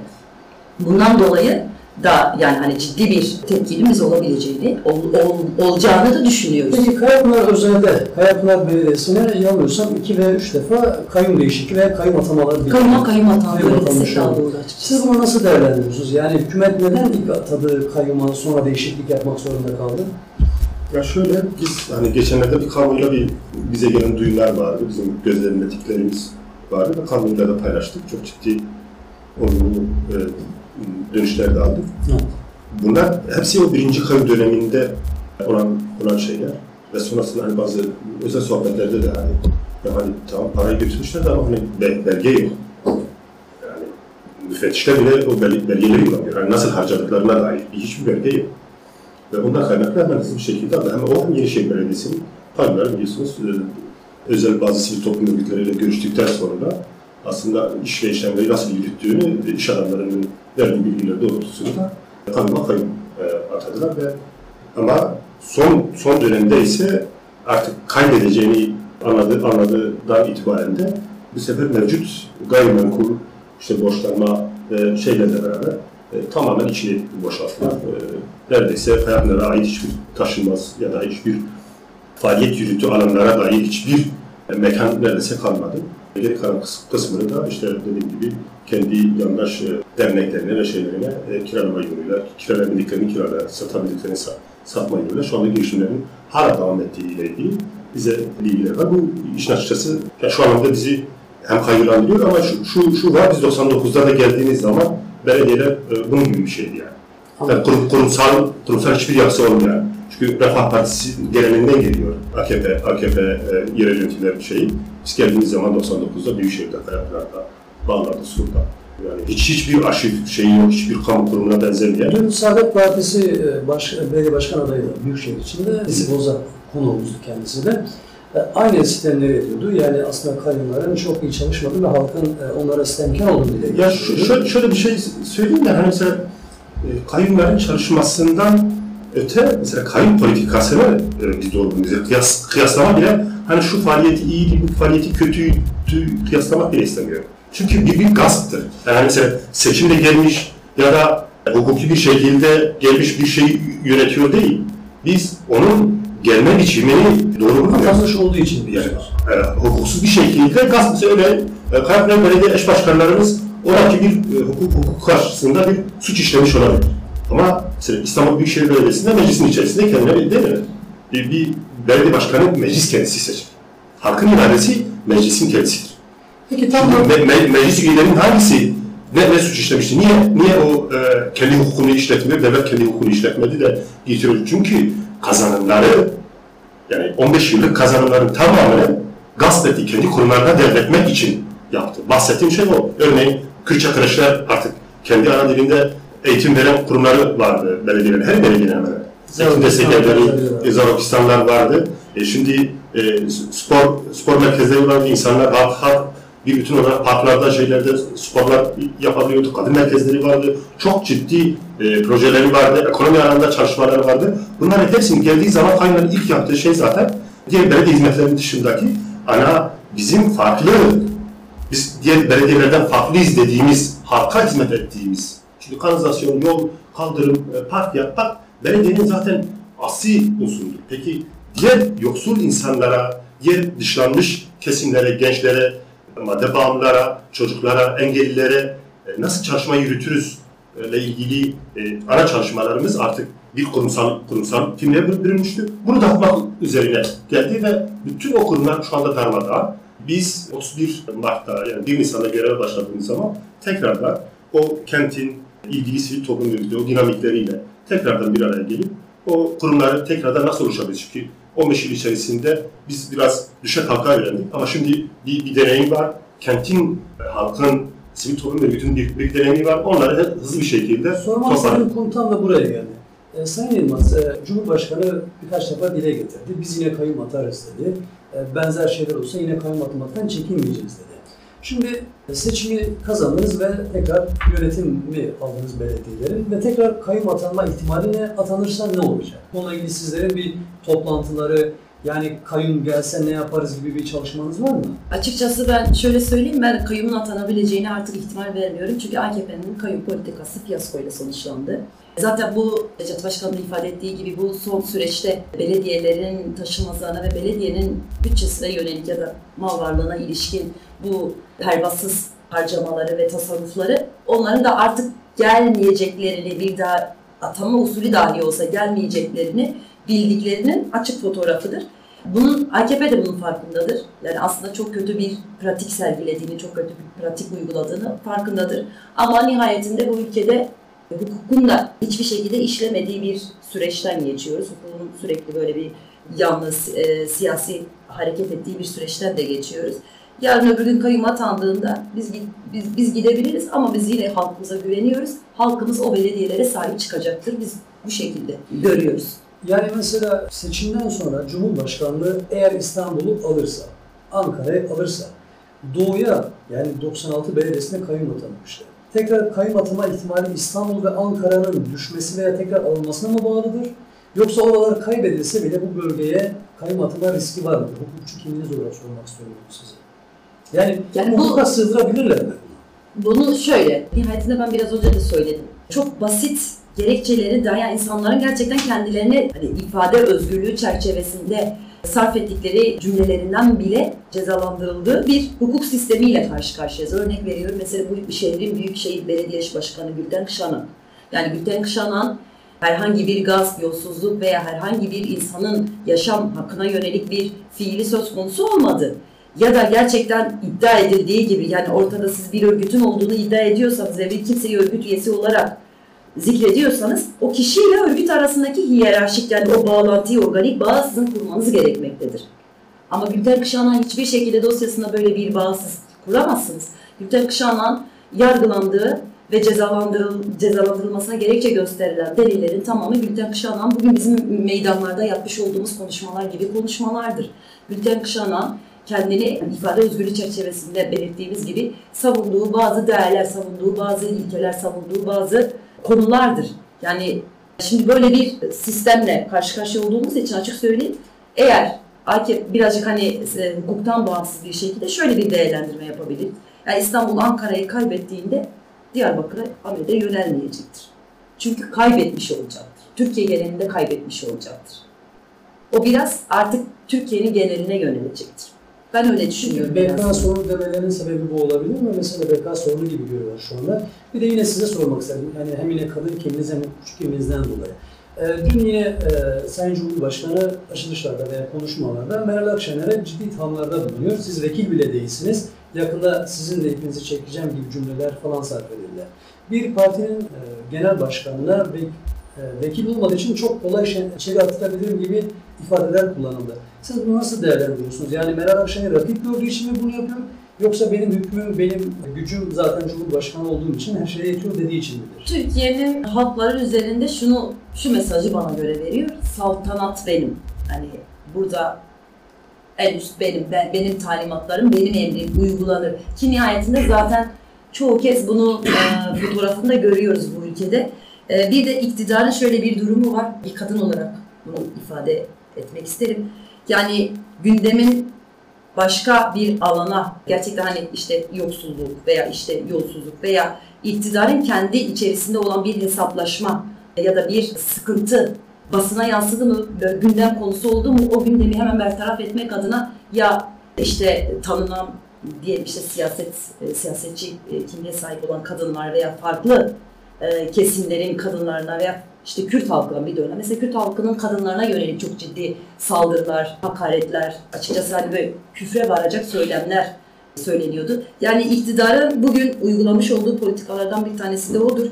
Bundan dolayı da yani hani ciddi bir tepkimiz olabileceğini, ol, ol- olacağını da düşünüyoruz. Peki Kayapınar özelde, Kayapınar Belediyesi'ne yanılmıyorsam iki veya üç defa kayyum değişikliği veya kayyum atamaları bir Kayyuma kayyum açıkçası. Siz bunu nasıl değerlendiriyorsunuz? Yani hükümet neden ilk atadığı kayyuma sonra değişiklik yapmak zorunda kaldı? Ya şöyle, biz hani geçenlerde bir kamuoyuyla bir bize gelen duyumlar vardı, bizim gözlemlediklerimiz vardı ve kamuoyuyla da paylaştık. Çok ciddi olumlu e, dönüşler de aldık. Evet. Bunlar hepsi o birinci kayyum döneminde olan olan şeyler ve sonrasında hani bazı özel sohbetlerde de hani ya hani tamam parayı götürmüşler de ama hani be- belge yok. Yani müfettişler bile o bel- belgeleri bulamıyor. Yani nasıl harcadıklarına dair bir hiçbir belge yok. Ve bundan kaynaklı hemen hızlı bir şekilde aldı. Hem o Yenişehir Belediyesi'nin kayyumları biliyorsunuz e, özel bazı sivil toplum örgütleriyle görüştükten sonra aslında iş ve işlemleri nasıl yürüttüğünü iş adamlarının verdiği bilgiler doğrultusunda kayyuma kayyum e, atadılar ve ama son son dönemde ise artık kaybedeceğini anladı, anladığından itibaren de bu sefer mevcut gayrimenkul işte borçlanma e, şeylerle beraber e, tamamen içini boşalttılar. E, neredeyse hayatlara ait hiçbir taşınmaz ya da hiçbir faaliyet yürütü alanlara dair hiçbir e, mekan neredeyse kalmadı. Geri kalan kıs- kısmını da işte dediğim gibi kendi yandaş e, derneklerine ve şeylerine e, kiralama yoluyla, kiralayabildiklerini kiralaya, satabildiklerini sa- satma yoluyla şu anda girişimlerin hala devam ettiğiyle ilgili bize bilgiler var. Bu işin açıkçası ya şu anlamda bizi hem kaygılandırıyor ama şu, şu, şu var biz 99'da da geldiğiniz zaman belediyeler bunun gibi bir şeydi yani. Yani kurum, kurumsal, kurumsal hiçbir yapısı olmayan. Çünkü Refah Partisi geleneğinden geliyor AKP, AKP e, yerel yönetimler şeyi. Biz geldiğimiz zaman 99'da Büyükşehir'de, Kayapınar'da, Bağlar'da, Sur'da. Yani hiç hiçbir arşiv şeyi yok, hiçbir kamu kurumuna benzemeyen. Dün Saadet Partisi e, baş, belediye başkan adayı da Büyükşehir içinde Bizi Boza konuğumuzdu kendisi de. E, Aynı sistemleri ediyordu. Yani aslında kayyumların çok iyi çalışmadığı ve halkın e, onlara sistemkar olduğunu dile Ya şöyle, şöyle bir şey söyleyeyim de hani mesela kayyumların çalışmasından öte mesela kayıp politikasını e, biz doğru kıyas, kıyaslama bile hani şu faaliyeti iyiydi, bu faaliyeti kötüydü kıyaslamak bile istemiyor. Çünkü bir, bir gasptır. Yani mesela seçimde gelmiş ya da hukuki bir şekilde gelmiş bir şey yönetiyor değil. Biz onun gelme biçimini doğru bulmuyoruz. Atanmış olduğu için Yani, diyorsunuz. e, hukuksuz bir şekilde gasp öyle e, Kayaplar Belediye eş başkanlarımız oradaki bir e, hukuk, hukuk karşısında bir suç işlemiş olabilir. Ama mesela İstanbul Büyükşehir Belediyesi'nde meclisin içerisinde kendine bir değil mi? Bir, bir belediye başkanı meclis kendisi seçer. Halkın iradesi meclisin kendisidir. Peki tam Şimdi me- me- meclis üyelerinin hangisi ne, ne suç işlemişti? Niye niye o e, kendi hukukunu işletmiyor, devlet kendi hukukunu işletmedi de getiriyor? Çünkü kazanımları yani 15 yıllık kazanımların tamamını gasp ettiği kendi kurumlarına devretmek için yaptı. Bahsettiğim şey o. Örneğin Kürtçe kreşler artık kendi ana dilinde eğitim veren kurumları vardı belediyelerin, her belediyenin hemen. Eğitim destekleri, Zarokistanlar vardı. E şimdi e, spor spor merkezleri vardı. İnsanlar halk, halk bir bütün olarak parklarda, şeylerde sporlar yapabiliyordu. Kadın merkezleri vardı. Çok ciddi e, projeleri vardı. Ekonomi alanında çalışmaları vardı. Bunların hepsinin geldiği zaman Kayınların ilk yaptığı şey zaten diğer belediye hizmetlerinin dışındaki ana bizim farklı biz diğer belediyelerden farklıyız dediğimiz, halka hizmet ettiğimiz, çünkü kanalizasyon, yol, kaldırım, e, park yapmak belediyenin zaten asli unsurudur. Peki diğer yoksul insanlara, diğer dışlanmış kesimlere, gençlere, madde bağımlılara, çocuklara, engellilere e, nasıl çalışma yürütürüz e, ile ilgili ana çalışmalarımız artık bir kurumsal kurumsal timle bürünmüştü. Bunu dağıtmak üzerine geldi ve bütün o kurumlar şu anda darmadağın. Biz 31 Mart'ta yani 1 Nisan'da göreve başladığımız zaman tekrardan o kentin ilgili sivil toplum örgütü, o dinamikleriyle tekrardan bir araya gelip o kurumları tekrardan nasıl oluşabiliriz? Çünkü 15 yıl içerisinde biz biraz düşe kalka öğrendik ama şimdi bir, bir deneyim var. Kentin, halkın, sivil toplum örgütünün bir, bir deneyimi var. Onları da hızlı bir şekilde istediğim konu tam da buraya geldi. E, Sayın Yılmaz, e, Cumhurbaşkanı birkaç defa dile getirdi. Biz yine kayyum atarız dedi. E, benzer şeyler olsa yine kayyum atmaktan çekinmeyeceğiz dedi. Şimdi seçimi kazandınız ve tekrar yönetimi aldınız belediyelerin ve tekrar kayyum atanma ihtimaline atanırsa ne olacak? Bununla ilgili sizlerin bir toplantıları, yani kayyum gelse ne yaparız gibi bir çalışmanız var mı? Açıkçası ben şöyle söyleyeyim, ben kayyumun atanabileceğine artık ihtimal vermiyorum. Çünkü AKP'nin kayyum politikası fiyaskoyla sonuçlandı. Zaten bu Recep Başkan'ın ifade ettiği gibi bu son süreçte belediyelerin taşınmazlarına ve belediyenin bütçesine yönelik ya da mal varlığına ilişkin bu pervasız harcamaları ve tasarrufları onların da artık gelmeyeceklerini bir daha atama usulü dahi olsa gelmeyeceklerini bildiklerinin açık fotoğrafıdır. Bunun AKP de bunun farkındadır. Yani aslında çok kötü bir pratik sergilediğini, çok kötü bir pratik uyguladığını farkındadır. Ama nihayetinde bu ülkede hukukun da hiçbir şekilde işlemediği bir süreçten geçiyoruz. Hukukun sürekli böyle bir yalnız e, siyasi hareket ettiği bir süreçten de geçiyoruz. Yarın öbür gün kayyum atandığında biz, biz, biz gidebiliriz ama biz yine halkımıza güveniyoruz. Halkımız o belediyelere sahip çıkacaktır. Biz bu şekilde görüyoruz. Yani mesela seçimden sonra Cumhurbaşkanlığı eğer İstanbul'u alırsa, Ankara'yı alırsa, Doğu'ya yani 96 belediyesine kayyum atanmıştı. Tekrar kayyum atama ihtimali İstanbul ve Ankara'nın düşmesi veya tekrar alınmasına mı bağlıdır? Yoksa oralar kaybedilse bile bu bölgeye kayyum atama riski var mıdır? Hukukçu kimliğiniz olarak sormak istiyorum size. Yani, Yani bu bu- hukuka sığdırabilirler mi? Bunu şöyle, nihayetinde ben biraz önce de söyledim. Çok basit gerekçeleri dayayan insanların gerçekten kendilerini hani ifade özgürlüğü çerçevesinde sarf ettikleri cümlelerinden bile cezalandırıldığı bir hukuk sistemiyle karşı karşıyayız. Örnek veriyorum mesela bu şehrin Büyükşehir Belediye Başkanı Gülten Kışanan. Yani Gülten Kışanan herhangi bir gasp, yolsuzluk veya herhangi bir insanın yaşam hakkına yönelik bir fiili söz konusu olmadı ya da gerçekten iddia edildiği gibi yani ortada siz bir örgütün olduğunu iddia ediyorsanız ve bir kimseyi örgüt üyesi olarak zikrediyorsanız o kişiyle örgüt arasındaki hiyerarşik yani o bağlantıyı, organik bağı sizin kurmanız gerekmektedir. Ama Gülten Kışanan hiçbir şekilde dosyasında böyle bir bağ siz kuramazsınız. Gülten Kışanan yargılandığı ve cezalandırıl, cezalandırılmasına gerekçe gösterilen delillerin tamamı Gülten Kışanan bugün bizim meydanlarda yapmış olduğumuz konuşmalar gibi konuşmalardır. Gülten Kışanan kendini ifade özgürlüğü çerçevesinde belirttiğimiz gibi savunduğu bazı değerler, savunduğu bazı ilkeler, savunduğu bazı konulardır. Yani Şimdi böyle bir sistemle karşı karşıya olduğumuz için açık söyleyeyim. Eğer AKP birazcık hani e, hukuktan bağımsız bir şekilde şöyle bir değerlendirme yapabilir. Yani İstanbul Ankara'yı kaybettiğinde Diyarbakır'a Ahmet'e yönelmeyecektir. Çünkü kaybetmiş olacaktır. Türkiye genelinde kaybetmiş olacaktır. O biraz artık Türkiye'nin geneline yönelecektir. Ben öyle düşünüyorum. Biraz. sorunu demelerinin sebebi bu olabilir mi? Mesela BK sorunu gibi görüyorlar şu anda. Bir de yine size sormak istedim. Yani hem yine kadın kimliğiniz hem küçük kimliğinizden dolayı. Ee, dün yine e, Sayın Cumhurbaşkanı açılışlarda veya konuşmalarda Meral Akşener'e ciddi ithamlarda bulunuyor. Siz vekil bile değilsiniz. Yakında sizin de ipinizi çekeceğim gibi cümleler falan sarf edildi. Bir partinin e, genel başkanına ve vekil olmadığı için çok kolay şey, içeri atılabilirim gibi ifadeler kullanıldı. Siz bunu nasıl değerlendiriyorsunuz? Yani Meral Akşener rakip gördüğü için mi bunu yapıyor? Yoksa benim hükmüm, benim gücüm zaten Cumhurbaşkanı olduğum için her şeye yetiyor dediği için midir? Türkiye'nin halkları üzerinde şunu şu mesajı bana göre veriyor. Saltanat benim. Hani burada en üst benim, ben, benim talimatlarım, benim emrim uygulanır. Ki nihayetinde zaten çoğu kez bunu e, fotoğrafında görüyoruz bu ülkede. E, bir de iktidarın şöyle bir durumu var. Bir kadın olarak bunu ifade etmek isterim. Yani gündemin başka bir alana gerçekten hani işte yoksulluk veya işte yolsuzluk veya iktidarın kendi içerisinde olan bir hesaplaşma ya da bir sıkıntı basına yansıdı mı, gündem konusu oldu mu o gündemi hemen bertaraf etmek adına ya işte tanınan diyelim işte siyaset e, siyasetçi e, kimliğe sahip olan kadınlar veya farklı e, kesimlerin kadınlarına veya işte Kürt halkının bir dönem mesela Kürt halkının kadınlarına yönelik çok ciddi saldırılar, hakaretler, açıkçası hani böyle küfre varacak söylemler söyleniyordu. Yani iktidarın bugün uygulamış olduğu politikalardan bir tanesi de odur.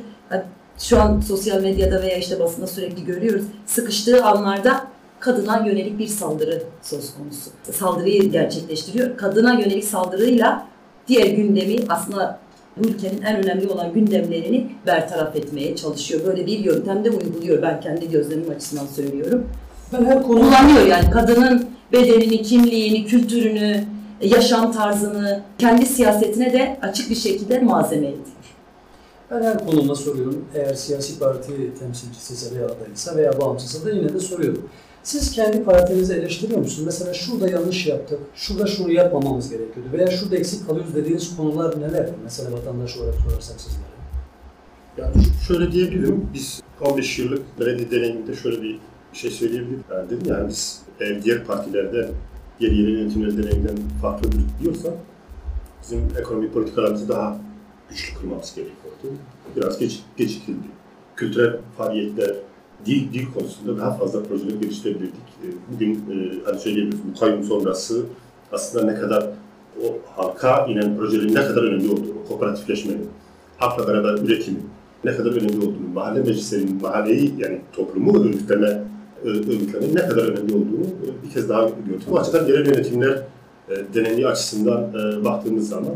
Şu an sosyal medyada veya işte basında sürekli görüyoruz. Sıkıştığı anlarda kadına yönelik bir saldırı söz konusu. Saldırıyı gerçekleştiriyor. Kadına yönelik saldırıyla diğer gündemi aslında ülkenin en önemli olan gündemlerini bertaraf etmeye çalışıyor. Böyle bir yöntemde uyguluyor. Ben kendi gözlemim açısından söylüyorum. Ben her konu Kullanıyor yani kadının bedenini, kimliğini, kültürünü, yaşam tarzını kendi siyasetine de açık bir şekilde malzeme ediyor. Ben her konuma soruyorum. Eğer siyasi parti temsilcisiyse veya adayıysa veya bağımsızsa da yine de soruyorum. Siz kendi partinizi eleştiriyor musunuz? Mesela şurada yanlış yaptık, şurada şunu yapmamamız gerekiyordu veya şurada eksik kalıyoruz dediğiniz konular neler? Mesela vatandaş olarak sorarsam sizlere. Yani şöyle diyebilirim, biz 15 yıllık belediye deneyiminde şöyle bir şey söyleyebilirim. Yani dedim yani biz diğer partilerden, diğer yerel yönetimler deneyiminden farklıdır diyorsak bizim ekonomi politikalarımızı daha güçlü kılmamız gerekiyordu. Biraz geç, gecikildi. Kültürel faaliyetler, dil, dil konusunda daha fazla projeler geliştirebilirdik. E, Bugün e, hani söyleyebiliriz, bu kayyum sonrası aslında ne kadar o halka inen projelerin ne kadar önemli olduğunu, kooperatifleşmenin, halkla beraber üretimin ne kadar önemli olduğunu, mahalle meclislerinin mahalleyi yani toplumu örgütleme, örgütlemenin ne kadar önemli olduğunu e, bir kez daha gördük. Bu açıdan yerel yönetimler e, deneyimi açısından e, baktığımız zaman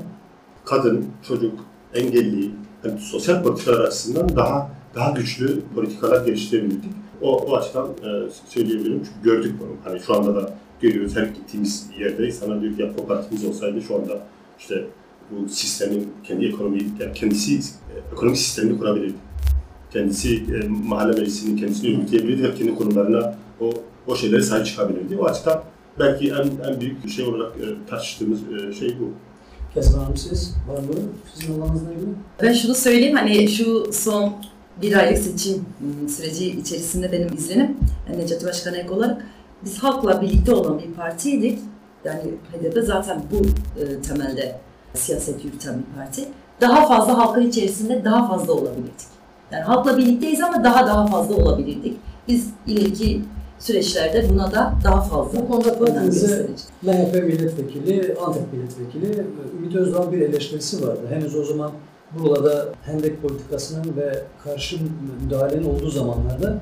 kadın, çocuk, engelli, yani sosyal politikalar açısından daha daha güçlü politikalar geliştirebildik. O, o açıdan e, söyleyebilirim çünkü gördük bunu. Hani şu anda da görüyoruz her gittiğimiz yerde insanlar diyor ki ya kooperatifimiz olsaydı şu anda işte bu sistemin kendi ekonomi, yani kendisi e, ekonomik sistemini kurabilirdi. Kendisi e, mahalle meclisinin kendisini yürütebilirdi ve kendi konularına o, o şeylere sahip çıkabilirdi. O açıdan belki en, en büyük şey olarak e, tartıştığımız e, şey bu. Kezban Hanım siz var mı? Sizin alanınızla ilgili? Ben şunu söyleyeyim hani şu son bir aylık seçim ım, süreci içerisinde benim izlenim Necati Başkan ek olarak biz halkla birlikte olan bir partiydik. Yani HDP zaten bu e, temelde siyaset yürüten bir parti. Daha fazla halkın içerisinde daha fazla olabilirdik. Yani halkla birlikteyiz ama daha daha fazla olabilirdik. Biz ileriki süreçlerde buna da daha fazla Bu konuda. MHP milletvekili, Antep milletvekili Ümit Özdağ'ın bir eleştirisi vardı. Henüz o zaman burada hendek politikasının ve karşı müdahalenin olduğu zamanlarda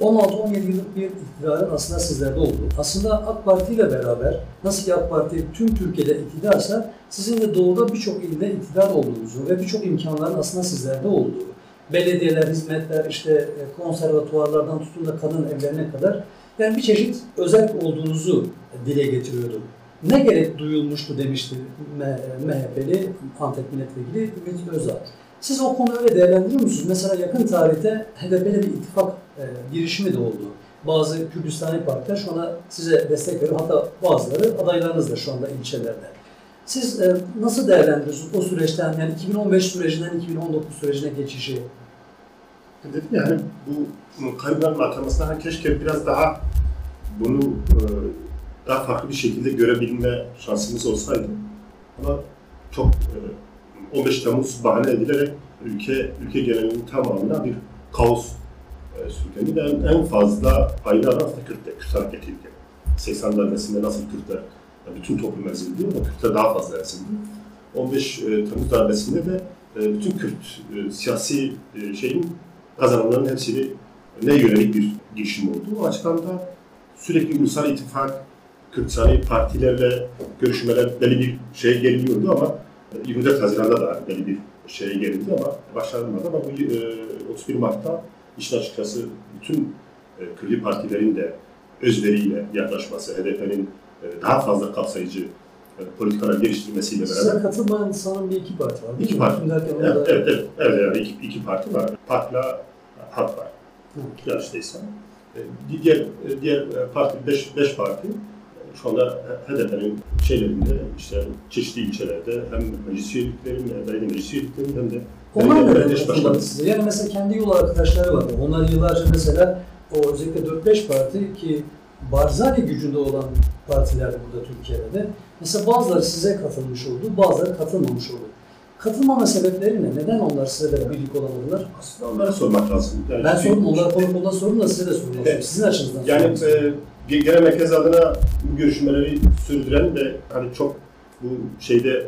16-17 yıllık bir iktidarın aslında sizlerde olduğu. Aslında AK Parti ile beraber nasıl ki AK Parti tüm Türkiye'de iktidarsa sizin de doğuda birçok ilde iktidar olduğunuzu ve birçok imkanların aslında sizlerde olduğu. Belediyeler, hizmetler, işte e, konservatuvarlardan tutun da kadın evlerine kadar yani bir çeşit özel olduğunuzu dile getiriyordu. Ne gerek duyulmuştu demişti MHP'li Antep milletvekili Ümit Özdağ. Siz o konuyu öyle değerlendiriyor musunuz? Mesela yakın tarihte HDP'de bir ittifak e, girişimi de oldu. Bazı Kürdistani partiler şu anda size destek veriyor. Hatta bazıları adaylarınız da şu anda ilçelerde. Siz e, nasıl değerlendiriyorsunuz o süreçten yani 2015 sürecinden 2019 sürecine geçişi? Dedim ya hani bu kayıpların atlamasına hani keşke biraz daha bunu e, daha farklı bir şekilde görebilme şansımız olsaydı. Ama çok e, 15 Temmuz bahane edilerek ülke ülke genelinin tamamına bir kaos e, sürükleniyor. En, en fazla payını alan aslında Kürtler, Kürt hareketiydi. 80 darbesinde nasıl Kürtler yani bütün toplum ezildi ama Kürtler daha fazla ezildi. 15 e, Temmuz darbesinde de e, bütün Kürt e, siyasi e, şeyin kazananların hepsini ne yönelik bir girişim oldu. O açıdan da sürekli ulusal ittifak, Kürtistani partilerle görüşmeler belli bir şeye geliniyordu ama 24 Haziran'da da belli bir şeye gelindi ama başlanmadı ama bu e, 31 Mart'ta işin açıkçası bütün e, Kürdi partilerin de özveriyle yaklaşması, HDP'nin e, daha fazla kapsayıcı e, politikalar geliştirmesiyle Size beraber katılmayan sanırım bir iki parti var. İki parti. Evet, orada- evet, evet, evet yani iki, iki parti var. Partla Halk var. E, Diğer diğer e, parti, beş, beş parti e, şu anda HDP'nin şeylerinde işte çeşitli ilçelerde hem meclis üyeliklerinin, belediye meclis üyeliklerinin hem de Onlar katılmadı başkanı. size? Yani mesela kendi yol arkadaşları var. Onlar yıllarca mesela o özellikle 4-5 parti ki Barzani gücünde olan partiler burada Türkiye'de de. Mesela bazıları size katılmış oldu, bazıları katılmamış oldu. Katılmama sebepleri ne? Neden onlar size de birlik olamadılar? Aslında onlara sormak lazım. Yani Ben sordum, onlar konu konuda sordum da size de soruyorum. Evet. Sizin açınızdan Yani e, genel merkez adına bu görüşmeleri sürdüren ve hani çok bu şeyde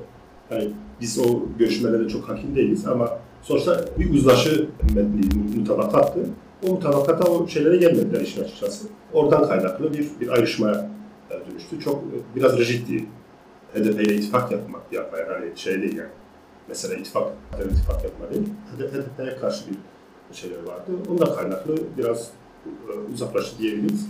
hani biz o görüşmelere çok hakim değiliz ama sonuçta bir uzlaşı metni mutabakattı. O mutabakata o şeylere gelmediler işin açıkçası. Oradan kaynaklı bir, bir ayrışmaya e, dönüştü. Çok e, biraz rigiddi. HDP ile ittifak yapmak, yapmaya hani şey değil yani. Mesela ittifak, ittifak yapma değil. HDP'ye karşı bir şeyler vardı. Ondan kaynaklı biraz e, uzaklaştı diyebiliriz.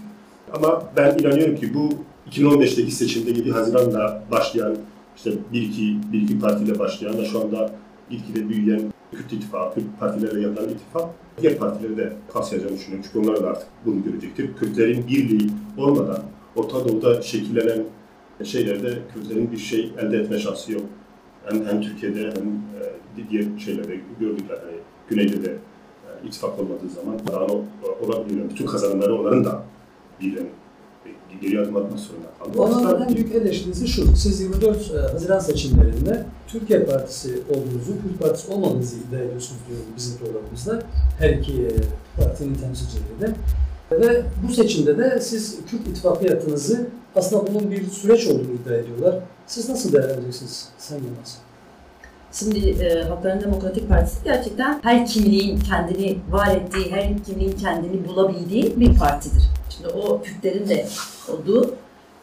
Ama ben inanıyorum ki bu 2015'teki seçimde 7 Haziran'la başlayan işte bir iki, bir iki partiyle başlayan ve şu anda gitgide büyüyen Kürt ittifakı, Kürt partilerle yapılan ittifak diğer partileri de kapsayacağını düşünüyorum. Çünkü onlar da artık bunu görecektir. Kürtlerin birliği olmadan Orta Doğu'da şekillenen şeylerde Kürtlerin bir şey elde etme şansı yok. Hem, hem Türkiye'de hem e, diğer şeylerde gördük yani Güney'de de e, ittifak olmadığı zaman daha o, olabiliyor. Bütün kazanımları onların da e, geri adım atmak zorunda kaldı. O Onların açıdan en büyük eleştirisi şu, siz 24 e, Haziran seçimlerinde Türkiye Partisi olduğunuzu, Kürt Partisi olmadığınızı iddia ediyorsunuz diyor bizim programımızda. Her iki e, partinin temsilcileri de. Ve bu seçimde de siz Kürt İttifakı yaptığınızı, aslında bunun bir süreç olduğunu iddia ediyorlar. Siz nasıl değerlendireceksiniz Sayın Yılmaz? Şimdi e, Halkların Demokratik Partisi gerçekten her kimliğin kendini var ettiği, her kimliğin kendini bulabildiği bir partidir. Şimdi o Kürtlerin de olduğu,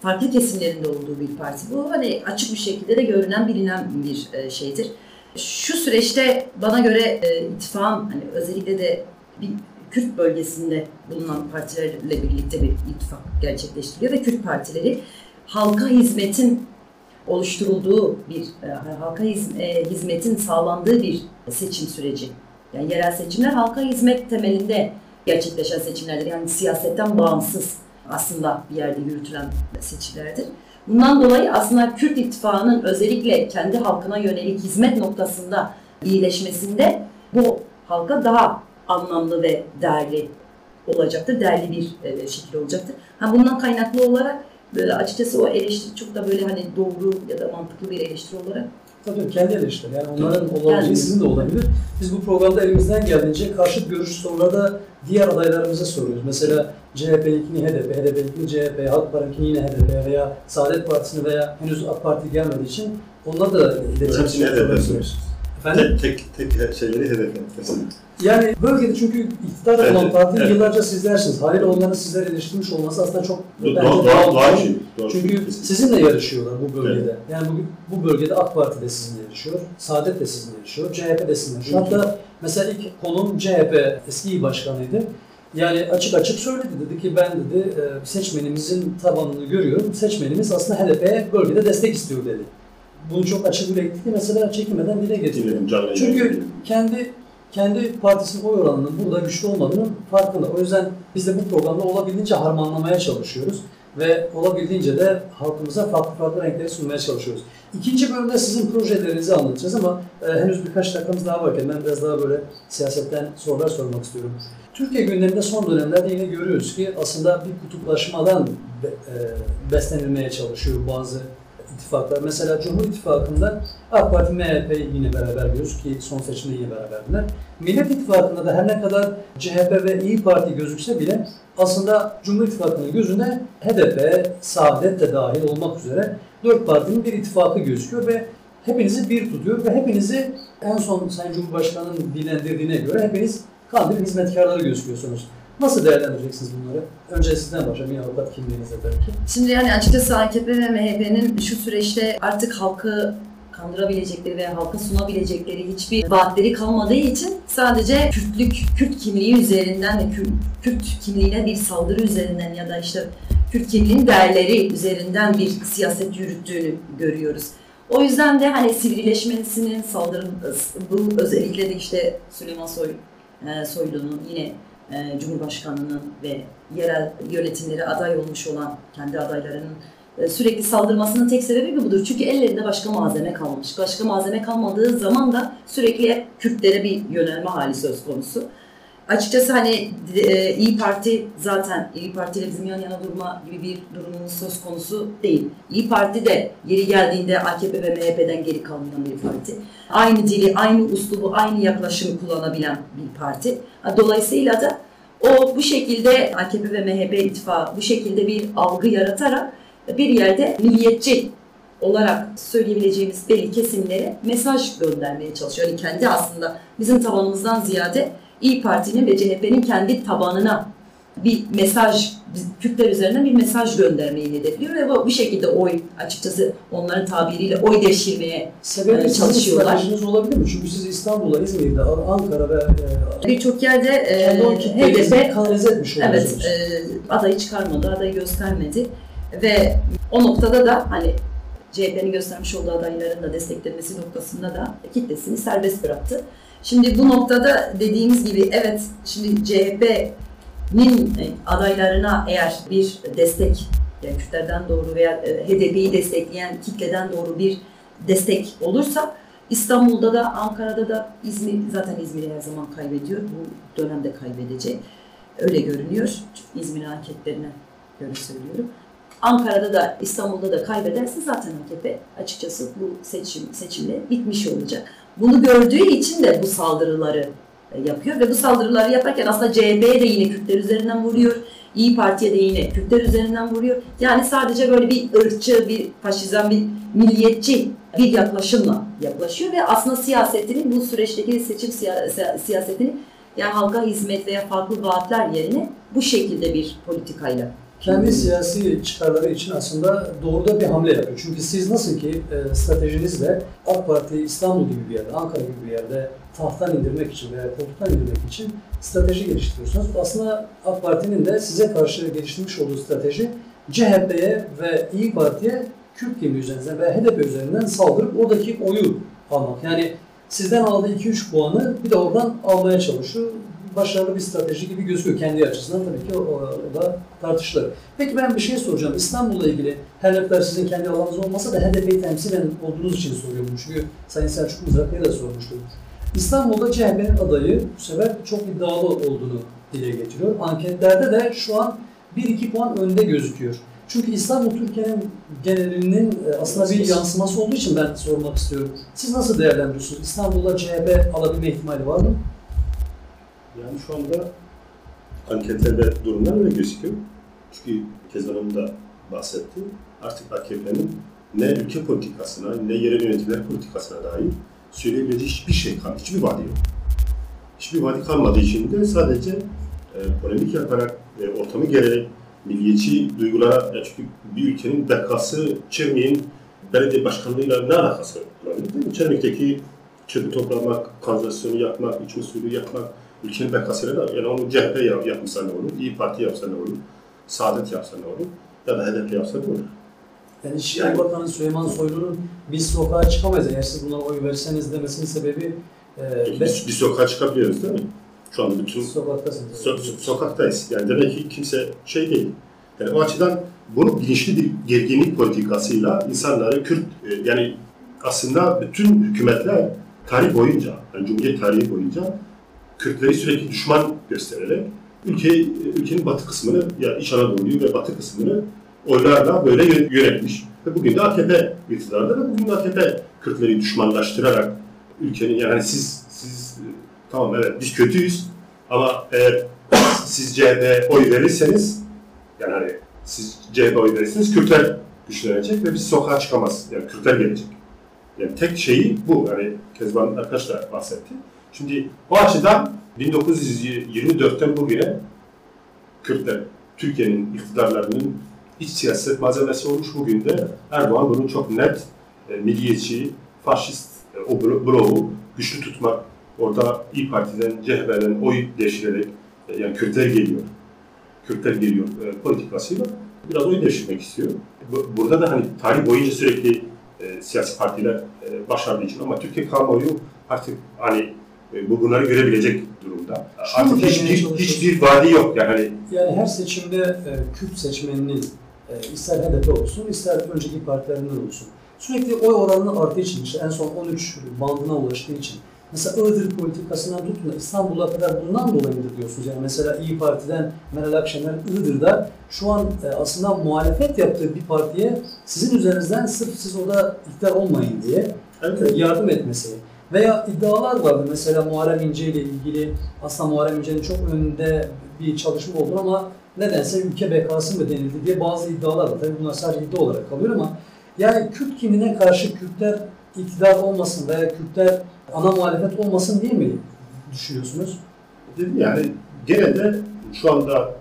farklı kesimlerin de olduğu bir parti. Bu hani açık bir şekilde de görünen, bilinen bir e, şeydir. Şu süreçte bana göre e, ittifakın hani özellikle de bir Kürt bölgesinde bulunan partilerle birlikte bir ittifak gerçekleştiriyor ve Kürt partileri halka hizmetin oluşturulduğu bir e, halka e, hizmetin sağlandığı bir seçim süreci. Yani yerel seçimler halka hizmet temelinde gerçekleşen seçimlerdir. Yani siyasetten bağımsız aslında bir yerde yürütülen seçimlerdir. Bundan dolayı aslında Kürt İttifakı'nın özellikle kendi halkına yönelik hizmet noktasında iyileşmesinde bu halka daha anlamlı ve değerli olacaktır. Değerli bir e, şekil olacaktır. Ha bundan kaynaklı olarak böyle açıkçası o eleştiri çok da böyle hani doğru ya da mantıklı bir eleştiri olarak Tabii kendi eleştiri. Yani onların olabileceği Yani- sizin de olabilir. Biz bu programda elimizden geldiğince karşıt görüş soruları da diğer adaylarımıza soruyoruz. Mesela CHP'ninkini HDP, HDP'ninkini CHP, Halk Parti'ninkini yine HDP veya Saadet Partisi'ni veya henüz AK Parti gelmediği için onlar da iletişim Hepsini HDP soruyoruz. Efendim? tek, tek, şeyleri hedef etmesi. Yani bölgede çünkü iktidar Evet, olan parti evet. yıllarca sizlersiniz. Haliyle onların sizler eleştirmiş olması aslında çok Doğal, bence doğal, doğal doğal şey. Doğal Çünkü şey. sizinle yarışıyorlar bu bölgede. Yani bu, bu bölgede AK Parti de sizinle yarışıyor, Saadet de sizinle yarışıyor, CHP de sizinle yarışıyor. Hatta mesela ilk konum CHP eski il başkanıydı. Yani açık açık söyledi dedi ki ben dedi e, seçmenimizin tabanını görüyorum. Seçmenimiz aslında HDP'ye bölgede destek istiyor dedi. Bunu çok açık bile etti ki mesela çekinmeden dile getiriyor. Çünkü kendi kendi partisinin oy oranının burada güçlü olmadığının farkında. O yüzden biz de bu programda olabildiğince harmanlamaya çalışıyoruz ve olabildiğince de halkımıza farklı farklı renkleri sunmaya çalışıyoruz. İkinci bölümde sizin projelerinizi anlatacağız ama e, henüz birkaç dakikamız daha varken ben biraz daha böyle siyasetten sorular sormak istiyorum. Türkiye gündeminde son dönemlerde yine görüyoruz ki aslında bir kutuplaşmadan be, e, beslenilmeye çalışıyor bazı ittifaklar. Mesela Cumhur İttifakı'nda AK Parti, MHP yine beraber görüyoruz ki son seçimde yine beraberdiler. Millet İttifakı'nda da her ne kadar CHP ve İyi Parti gözükse bile aslında Cumhur İttifakı'nın gözünde HDP, Saadet de dahil olmak üzere dört partinin bir ittifakı gözüküyor ve hepinizi bir tutuyor ve hepinizi en son Sayın Cumhurbaşkanı'nın dilendirdiğine göre hepiniz kandil hizmetkarları gözüküyorsunuz. Nasıl değerlendireceksiniz bunları? Önce sizden başlayalım. Yine avukat kimliğinizle tabii ki. Şimdi yani açıkçası AKP ve MHP'nin şu süreçte artık halkı kandırabilecekleri veya halka sunabilecekleri hiçbir vaatleri kalmadığı için sadece Kürtlük, Kürt kimliği üzerinden de Kürt, kimliğine bir saldırı üzerinden ya da işte Kürt kimliğinin değerleri üzerinden bir siyaset yürüttüğünü görüyoruz. O yüzden de hani sivrileşmesinin saldırı bu özellikle de işte Süleyman Soy, e, Soylu'nun yine e, Cumhurbaşkanı'nın ve yerel yönetimleri aday olmuş olan kendi adaylarının e, sürekli saldırmasının tek sebebi budur. Çünkü ellerinde başka malzeme kalmış. Başka malzeme kalmadığı zaman da sürekli Kürtlere bir yönelme hali söz konusu. Açıkçası hani e, İyi Parti zaten İyi Parti ile bizim yan yana durma gibi bir durumumuz söz konusu değil. İyi Parti de yeri geldiğinde AKP ve MHP'den geri kalmayan bir parti. Aynı dili, aynı uslubu, aynı yaklaşımı kullanabilen bir parti. Dolayısıyla da o bu şekilde AKP ve MHP ittifakı bu şekilde bir algı yaratarak bir yerde milliyetçi olarak söyleyebileceğimiz belli kesimlere mesaj göndermeye çalışıyor. Yani kendi aslında bizim tabanımızdan ziyade İyi Parti'nin ve CHP'nin kendi tabanına bir mesaj, Kürtler üzerinden bir mesaj göndermeyi hedefliyor ve bu, bu şekilde oy açıkçası onların tabiriyle oy devşirmeye Sebebi e, sizin çalışıyorlar. stratejiniz olabilir mi? Çünkü siz İstanbul'da, İzmir'de, Ankara ve e, Birçok yerde e, HDP kanalize etmiş Evet, e, adayı çıkarmadı, adayı göstermedi ve o noktada da hani CHP'nin göstermiş olduğu adayların da desteklenmesi noktasında da kitlesini serbest bıraktı. Şimdi bu noktada dediğimiz gibi evet şimdi CHP'nin adaylarına eğer bir destek yani Kürtlerden doğru veya e, HDP'yi destekleyen kitleden doğru bir destek olursa İstanbul'da da Ankara'da da İzmir zaten İzmir'i her zaman kaybediyor. Bu dönemde kaybedecek. Öyle görünüyor. İzmir anketlerine göre söylüyorum. Ankara'da da İstanbul'da da kaybederse zaten AKP açıkçası bu seçim seçimle bitmiş olacak. Bunu gördüğü için de bu saldırıları e, yapıyor ve bu saldırıları yaparken aslında CHP'ye de yine Kürtler üzerinden vuruyor. İyi Parti'ye de yine Kürtler üzerinden vuruyor. Yani sadece böyle bir ırkçı, bir faşizan, bir milliyetçi bir yaklaşımla yaklaşıyor ve aslında siyasetini bu süreçteki seçim siya- siyasetini yani halka hizmet veya farklı vaatler yerine bu şekilde bir politikayla kendi siyasi çıkarları için aslında doğruda bir hamle yapıyor. Çünkü siz nasıl ki e, stratejinizle AK Parti İstanbul gibi bir yerde, Ankara gibi bir yerde tahttan indirmek için veya koltuktan indirmek için strateji geliştiriyorsunuz. Aslında AK Parti'nin de size karşı geliştirmiş olduğu strateji CHP'ye ve İyi Parti'ye Kürt kimliği üzerinden ve HDP üzerinden saldırıp oradaki oyu almak. Yani sizden aldığı 2-3 puanı bir de oradan almaya çalışıyor başarılı bir strateji gibi gözüküyor kendi açısından tabii ki o, o da tartışılır. Peki ben bir şey soracağım. İstanbul'la ilgili her ne kadar sizin kendi alanınız olmasa da HDP'yi temsilen olduğunuz için soruyorum. Çünkü Sayın Selçuk Mızraklı'ya da sormuştum. İstanbul'da CHP'nin adayı bu sefer çok iddialı olduğunu dile getiriyor. Anketlerde de şu an 1-2 puan önde gözüküyor. Çünkü İstanbul Türkiye'nin genelinin e, aslında bir yansıması olduğu için ben sormak istiyorum. Siz nasıl değerlendiriyorsunuz? İstanbul'da CHP alabilme ihtimali var mı? Yani şu anda anketlerde durumlar öyle gözüküyor. Çünkü Kezban Hanım da bahsetti. Artık AKP'nin ne ülke politikasına ne yerel yönetimler politikasına dair söyleyebileceği hiçbir şey kalmadı. Hiçbir vaadi yok. Hiçbir vaadi kalmadığı için de sadece e, polemik yaparak e, ortamı gererek milliyetçi duygulara, ya çünkü bir ülkenin bekası Çermik'in belediye başkanlığıyla ne alakası olabilir? Çermik'teki çöpü toplamak, kanalizasyonu yapmak, içme suyu yapmak, ülkenin bekasıyla da yani onu CHP yap, yapmışsa ne olur, İyi Parti yapsa ne olur, Saadet yapsa ne olur ya da HDP yapsa ne olur? Yani İçişleri Yani- Bakanı Süleyman Soylu'nun biz sokağa çıkamayız eğer siz buna oy verseniz demesinin sebebi e, Biz, biz sokağa çıkabiliyoruz değil mi? Şu anda bütün sokaktasınız. so- so- sokaktayız. Yani demek ki kimse şey değil. Yani o açıdan bunu bilinçli bir gerginlik politikasıyla insanları Kürt e, yani aslında bütün hükümetler tarih boyunca, yani Cumhuriyet tarihi boyunca Kürtleri sürekli düşman göstererek ülke ülkenin batı kısmını yani İç Anadolu'yu ve batı kısmını oylarla böyle yö- yönetmiş. Ve bugün de AKP iktidarda ve bugün de AKP Kürtleri düşmanlaştırarak ülkenin yani siz siz tamam evet biz kötüyüz ama eğer siz CHP oy verirseniz yani hani siz CHP oy verirseniz Kürtler güçlenecek ve biz sokağa çıkamaz. Yani Kürtler gelecek. Yani tek şeyi bu. Hani Kezban arkadaş da bahsetti. Şimdi o açıdan 1924'ten bugüne Kürtler Türkiye'nin iktidarlarının iç siyaset malzemesi olmuş. Bugün de Erdoğan bunu çok net e, milliyetçi, faşist e, o blo- bloğu güçlü tutmak, orada İyi Parti'den, CHP'den oy devşirerek e, yani Kürtler geliyor. Kürtler geliyor e, politikasıyla biraz oy devşirmek istiyor. Bu- Burada da hani tarih boyunca sürekli e, siyasi partiler e, başardığı için ama Türkiye kamuoyu artık hani bu bunları görebilecek durumda. Şunu Artık hiçbir, hiçbir vaadi yok yani hani Yani her seçimde e, Kürt seçmeninin e, ister HDP olsun, ister önceki partilerinden olsun. Sürekli oy oranının arttığı için, işte en son 13 bandına ulaştığı için. Mesela Iğdır politikasından tutun İstanbul'a kadar bundan dolayı mıdır diyorsunuz? Yani mesela İyi Parti'den Meral Akşener Iğdır'da şu an e, aslında muhalefet yaptığı bir partiye sizin üzerinizden sırf siz orada iktidar olmayın diye evet, yardım etmesi. Veya iddialar vardı mesela Muharrem İnce ile ilgili aslında Muharrem İnce'nin çok önünde bir çalışma oldu ama nedense ülke bekası mı denildi diye bazı iddialar var. Tabii bunlar sadece iddia olarak kalıyor ama yani Kürt kimliğine karşı Kürtler iktidar olmasın veya Kürtler ana muhalefet olmasın diye mi düşünüyorsunuz? Dedim yani gene de şu anda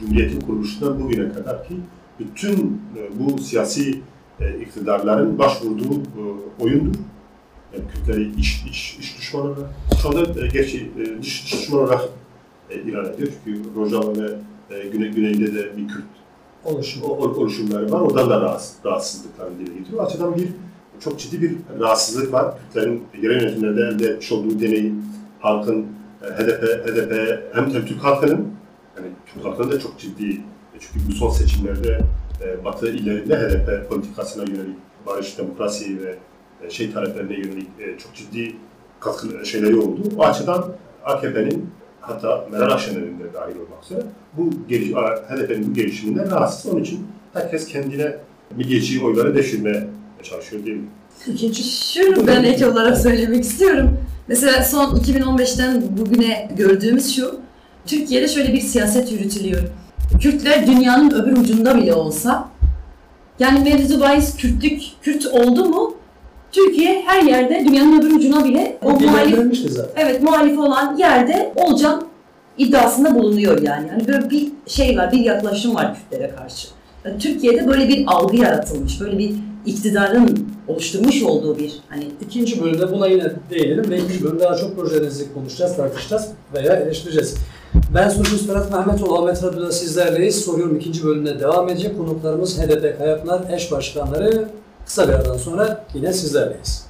Cumhuriyet'in kuruluşundan bugüne kadar ki bütün e, bu siyasi e, iktidarların başvurduğu e, oyundur. Yani Kürtleri iç, iç, iç düşman olarak, şu anda e, gerçi e, dış, dış düşman olarak e, ilan ediyor. Çünkü Rojava ve e, Güney, Güney'de de bir Kürt Oluşum. o- oluşumları var. Oradan da rahatsız, rahatsızlıklarını dile getiriyor. Açıdan bir çok ciddi bir rahatsızlık var. Kürtlerin yerel yönetimlerde elde etmiş olduğu deneyi halkın e, HDP, HDP hem, hem Türk halkının yani Türk halkının da çok ciddi e, çünkü bu son seçimlerde e, Batı illerinde HDP politikasına yönelik barış, demokrasi ve şey taleplerine yönelik e, çok ciddi katkı şeyleri oldu. O açıdan AKP'nin hatta Meral Akşener'in de dahil olmak üzere bu geliş, HDP'nin bu gelişiminden rahatsız. Onun için herkes kendine milliyetçi oyları devşirmeye çalışıyor değil mi? Şunu ben ek olarak söylemek istiyorum. Mesela son 2015'ten bugüne gördüğümüz şu, Türkiye'de şöyle bir siyaset yürütülüyor. Kürtler dünyanın öbür ucunda bile olsa, yani mevzu bahis Kürtlük, Kürt oldu mu, Türkiye her yerde dünyanın öbür ucuna bile o muhalif, zaten. evet muhalif olan yerde olacağım iddiasında bulunuyor yani. Yani böyle bir şey var, bir yaklaşım var Kürtlere karşı. Yani Türkiye'de böyle bir algı yaratılmış, böyle bir iktidarın oluşturmuş olduğu bir hani İkinci bölümde buna yine değinelim ve ikinci bölümde daha çok projelerinizi konuşacağız, tartışacağız veya eleştireceğiz. Ben sunucunuz Ferhat Mehmetoğlu, Ahmet Radyo'da sizlerleyiz. Soruyorum ikinci bölümde devam edecek. Konuklarımız HDP Kayaplar eş başkanları. Kısa bir aradan sonra yine sizlerleyiz.